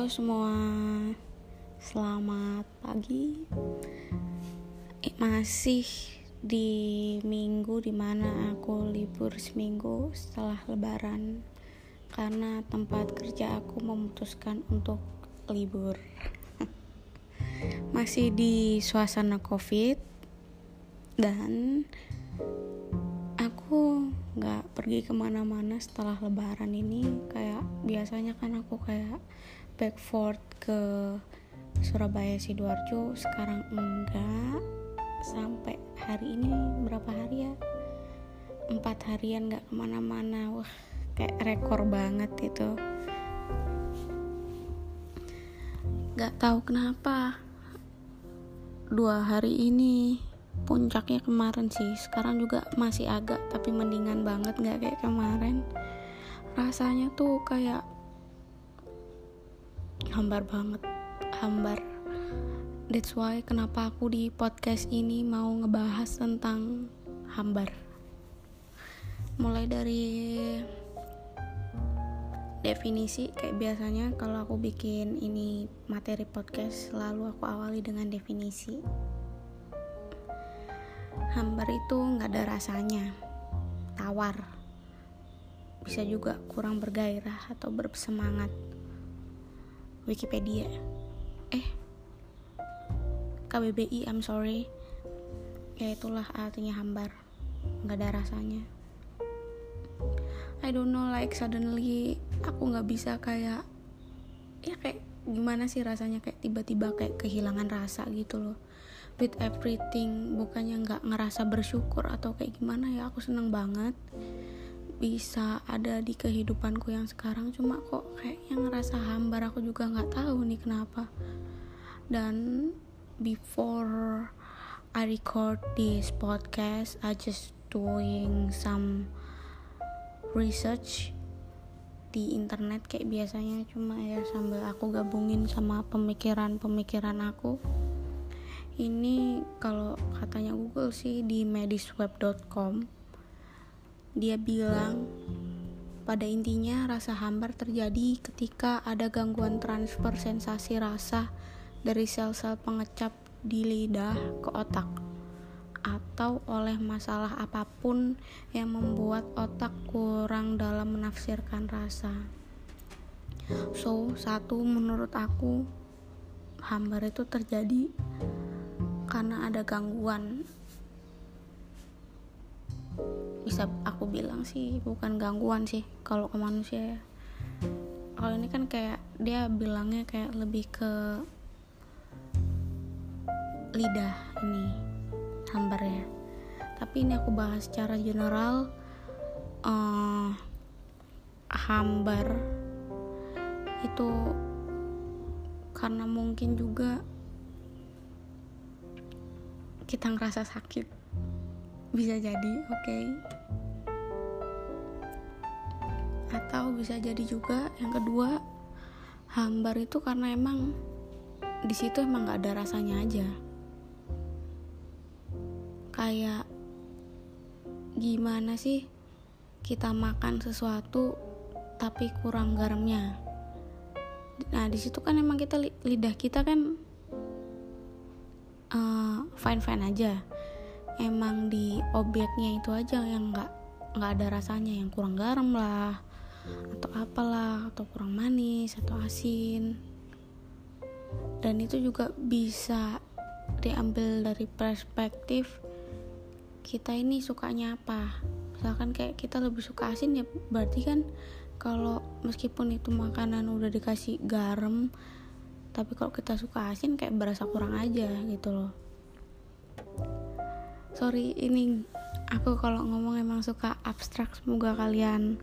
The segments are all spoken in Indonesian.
Halo semua, selamat pagi. Eh, masih di minggu di mana aku libur seminggu setelah lebaran karena tempat kerja aku memutuskan untuk libur. Masih di suasana covid dan aku nggak pergi ke mana-mana setelah lebaran ini kayak biasanya kan aku kayak backford ke Surabaya sidoarjo? Sekarang enggak. Sampai hari ini berapa hari ya? Empat harian nggak ke mana-mana. Wah kayak rekor banget itu. Nggak tahu kenapa dua hari ini puncaknya kemarin sih. Sekarang juga masih agak tapi mendingan banget nggak kayak kemarin. Rasanya tuh kayak hambar banget. Hambar. That's why kenapa aku di podcast ini mau ngebahas tentang hambar. Mulai dari definisi kayak biasanya kalau aku bikin ini materi podcast selalu aku awali dengan definisi. Hambar itu nggak ada rasanya. Tawar. Bisa juga kurang bergairah atau bersemangat Wikipedia. Eh KBBI I'm sorry. Ya itulah artinya hambar. Nggak ada rasanya. I don't know like suddenly aku nggak bisa kayak ya kayak gimana sih rasanya? Kayak tiba-tiba kayak kehilangan rasa gitu loh. With everything bukannya nggak ngerasa bersyukur atau kayak gimana ya? Aku seneng banget bisa ada di kehidupanku yang sekarang. Cuma kok kayaknya ngerasa hambar. Aku juga nggak tahu nih kenapa. Dan before I record this podcast I just doing some research di internet kayak biasanya. Cuma ya sambil aku gabungin sama pemikiran-pemikiran aku. Ini kalau katanya Google sih di medisweb.com dia bilang pada intinya rasa hambar terjadi ketika ada gangguan transfer sensasi rasa dari sel-sel pengecap di lidah ke otak atau oleh masalah apa pun yang membuat otak kurang dalam menafsirkan rasa. So, satu menurut aku hambar itu terjadi karena ada gangguan bisa aku bilang sih bukan gangguan sih kalau ke manusia ya. Kalau ini kan kayak dia bilangnya kayak lebih ke lidah ini hambar ya tapi ini aku bahas secara general uh, hambar itu karena mungkin juga kita ngerasa sakit bisa jadi oke. Okay. atau bisa jadi juga yang kedua hambar itu karena emang di situ emang nggak ada rasanya aja. Kayak gimana sih kita makan sesuatu tapi kurang garamnya? Nah di situ kan emang kita lidah kita kan uh, eh, fine fine aja emang di objeknya itu aja yang nggak nggak ada rasanya yang kurang garam lah atau apalah atau kurang manis atau asin. Dan itu juga bisa diambil dari perspektif kita ini sukanya apa. Misalkan kayak kita lebih suka asin ya berarti kan kalau meskipun itu makanan udah dikasih garam tapi kalau kita suka asin kayak berasa kurang aja gitu loh sorry ini aku kalau ngomong emang suka abstrak semoga kalian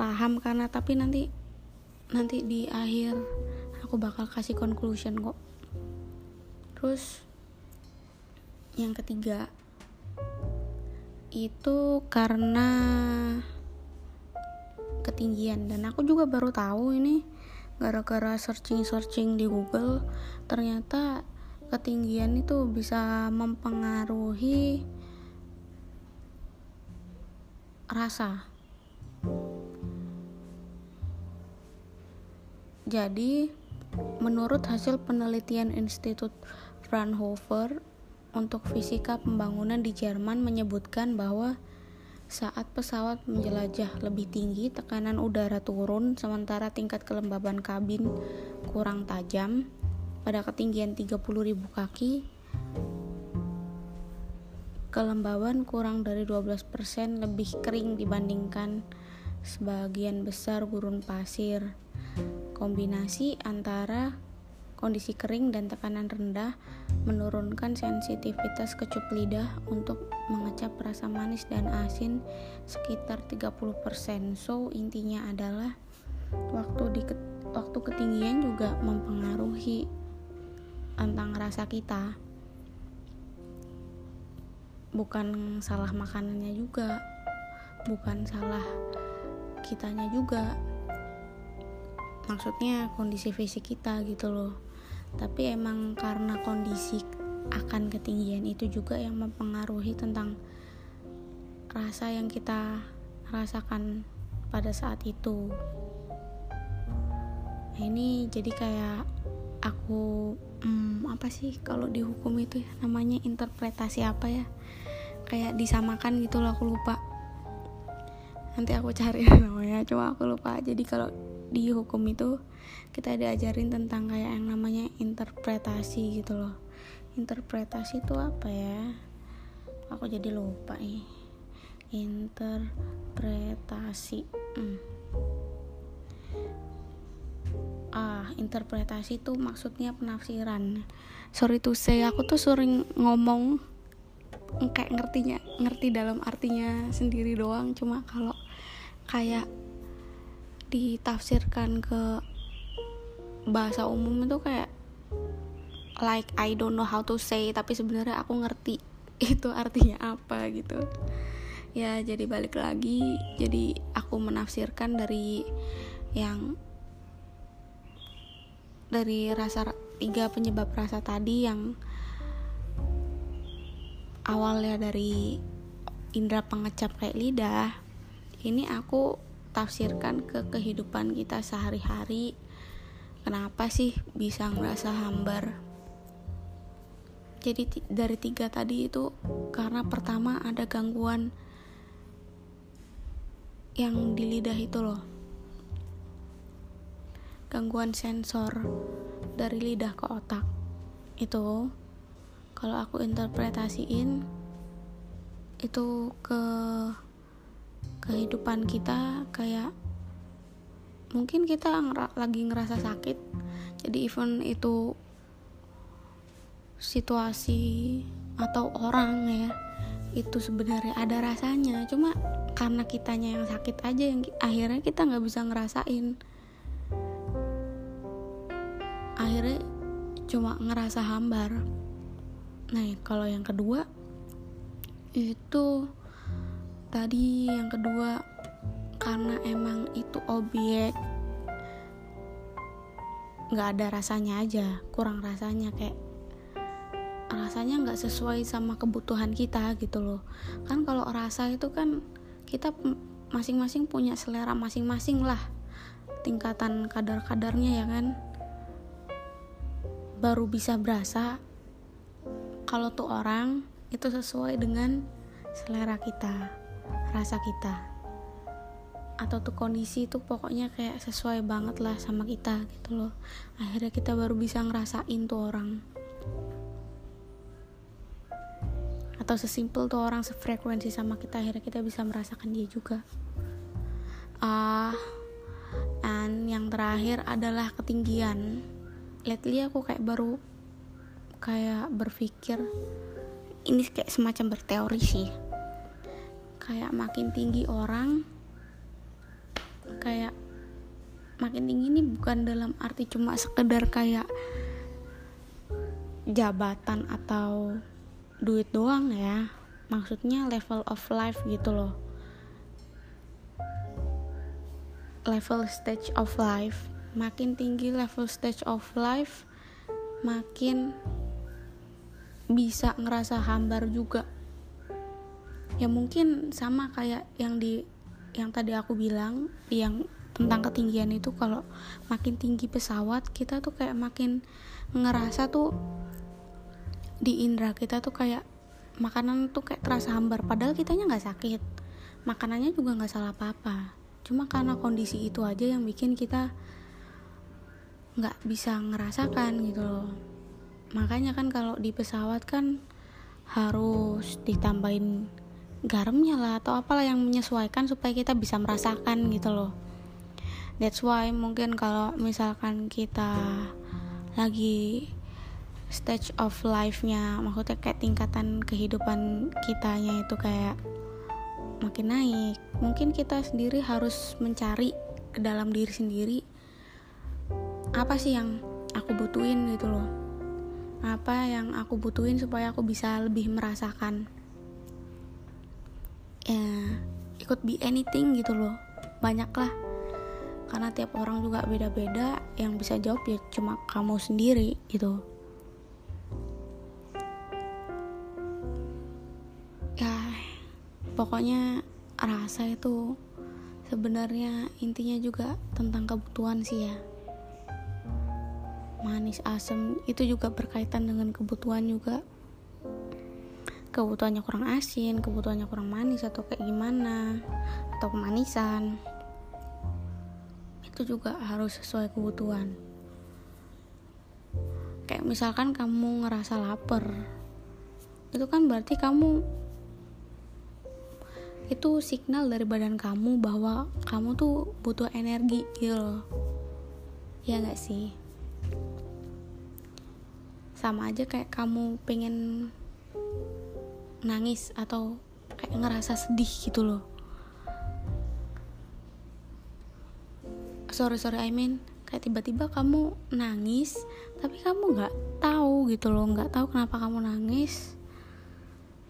paham karena tapi nanti nanti di akhir aku bakal kasih conclusion kok. Terus yang ketiga itu karena ketinggian. Dan aku juga baru tahu ini gara-gara searching-searching di Google ternyata ketinggian itu bisa mempengaruhi rasa. Jadi menurut hasil penelitian Institut Fraunhofer untuk fisika pembangunan di Jerman menyebutkan bahwa saat pesawat menjelajah lebih tinggi, tekanan udara turun sementara tingkat kelembaban kabin kurang tajam. Pada ketinggian 30.000 kaki, kelembaban kurang dari 12% lebih kering dibandingkan sebagian besar gurun pasir. Kombinasi antara kondisi kering dan tekanan rendah menurunkan sensitivitas kecup lidah untuk mengecap rasa manis dan asin sekitar 30%. So, intinya adalah waktu di waktu ketinggian juga mempengaruhi tentang rasa kita. Bukan salah makanannya juga, bukan salah kitanya juga. Maksudnya kondisi fisik kita gitu loh tapi emang karena kondisi akan ketinggian itu juga yang mempengaruhi tentang rasa yang kita rasakan pada saat itu nah ini jadi kayak aku hmm, apa sih kalau dihukum itu ya namanya interpretasi apa ya? Kayak disamakan gitu loh aku lupa. Nanti aku cari namanya cuma aku lupa. Jadi kalau di hukum itu kita diajarin tentang kayak yang namanya interpretasi gitu loh. Interpretasi itu apa ya? Aku jadi lupa nih. Interpretasi hmm. Interpretasi itu maksudnya penafsiran. Sorry to say aku tuh sering ngomong kayak ngertinya ngerti dalam artinya sendiri doang. Cuma kalau kayak ditafsirkan ke bahasa umum itu kayak like I don't know how to say tapi sebenarnya aku ngerti itu artinya apa gitu. Ya jadi balik lagi jadi aku menafsirkan dari yang dari rasa tiga penyebab rasa tadi yang awalnya dari indera pengecap kayak lidah ini aku tafsirkan ke kehidupan kita sehari-hari. Kenapa sih bisa ngerasa hambar? Jadi dari tiga tadi itu karena pertama ada gangguan yang di lidah itu loh gangguan sensor dari lidah ke otak. Itu kalau aku interpretasiin itu ke kehidupan kita kayak mungkin kita ngera lagi ngerasa sakit. Jadi even itu situasi atau orang ya itu sebenarnya ada rasanya. Cuma karena kitanya yang sakit aja yang akhirnya kita nggak bisa ngerasain cuma ngerasa hambar. Nah kalau yang kedua itu tadi yang kedua karena emang itu objek nggak ada rasanya aja kurang rasanya kayak rasanya nggak sesuai sama kebutuhan kita gitu loh. Kan kalau rasa itu kan kita masing-masing punya selera masing-masing lah tingkatan kadar-kadarnya ya kan baru bisa berasa kalau tuh orang itu sesuai dengan selera kita rasa kita. Atau tuh kondisi itu pokoknya kayak sesuai banget lah sama kita gitu loh. Akhirnya kita baru bisa ngerasain tuh orang. Atau sesimpel tuh orang sefrekuensi sama kita akhirnya kita bisa merasakan dia juga. Ah uh, and yang terakhir adalah ketinggian lately aku kayak baru kayak berpikir ini kayak semacam berteori sih. Kayak makin tinggi orang kayak makin tinggi ini bukan dalam arti cuma sekedar kayak jabatan atau duit doang ya. Maksudnya level of life gitu loh. Level stage of life makin tinggi level stage of life makin bisa ngerasa hambar juga. Ya mungkin sama kayak yang di yang tadi aku bilang yang tentang ketinggian itu kalau makin tinggi pesawat kita tuh kayak makin ngerasa tuh di indera kita tuh kayak makanan tuh kayak terasa hambar padahal kitanya nggak sakit. Makanannya juga nggak salah apa-apa. Cuma karena kondisi itu aja yang bikin kita nggak bisa ngerasakan gitu loh. Makanya kan kalau di pesawat kan harus ditambahin garamnya lah atau apalah yang menyesuaikan supaya kita bisa merasakan gitu loh. That's why mungkin kalau misalkan kita lagi stage of life-nya maksudnya kayak tingkatan kehidupan kitanya itu kayak makin naik mungkin kita sendiri harus mencari ke dalam diri sendiri apa sih yang aku butuhin gitu loh? Apa yang aku butuhin supaya aku bisa lebih merasakan? Ya ikut be anything gitu loh. Banyak lah karena tiap orang juga beda-beda. Yang bisa jawab ya cuma kamu sendiri gitu. Ya pokoknya rasa itu sebenarnya intinya juga tentang kebutuhan sih ya manis asam itu juga berkaitan dengan kebutuhan juga. Kebutuhannya kurang asin kebutuhannya kurang manis atau kayak gimana atau kemanisan. Itu juga harus sesuai kebutuhan. Kayak misalkan kamu ngerasa lapar itu kan berarti kamu itu signal dari badan kamu bahwa kamu tuh butuh energi gitu loh. Ya gak sih sama aja kayak kamu pengen nangis atau kayak ngerasa sedih gitu loh. Sorry sorry I mean kayak tiba-tiba kamu nangis tapi kamu nggak tahu gitu loh nggak tahu kenapa kamu nangis.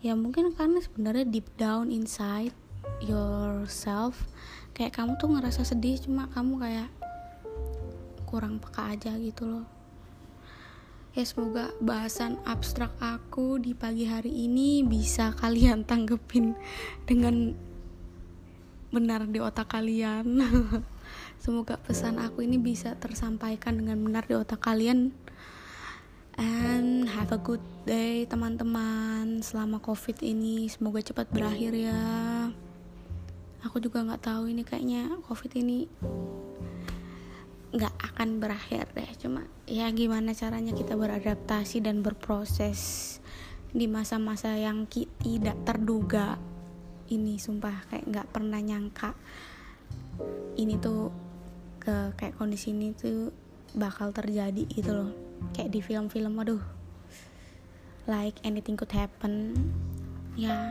Ya mungkin karena sebenarnya deep down inside yourself kayak kamu tuh ngerasa sedih cuma kamu kayak kurang peka aja gitu loh ya semoga bahasan abstrak aku di pagi hari ini bisa kalian tanggepin dengan benar di otak kalian Semoga pesan aku ini bisa tersampaikan dengan benar di otak kalian. And have a good day teman-teman selama covid ini semoga cepat berakhir ya. Aku juga nggak tahu ini kayaknya covid ini nggak akan berakhir deh. Cuma ya gimana caranya kita beradaptasi dan berproses di masa-masa yang tidak terduga ini sumpah. Kayak nggak pernah nyangka ini tuh ke kayak kondisi ini tuh bakal terjadi gitu loh. Kayak di film-film aduh. Like anything could happen. Ya yeah,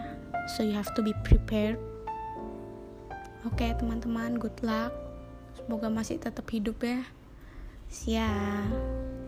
so you have to be prepared. Oke okay, teman-teman good luck semoga masih tetap hidup ya. Siap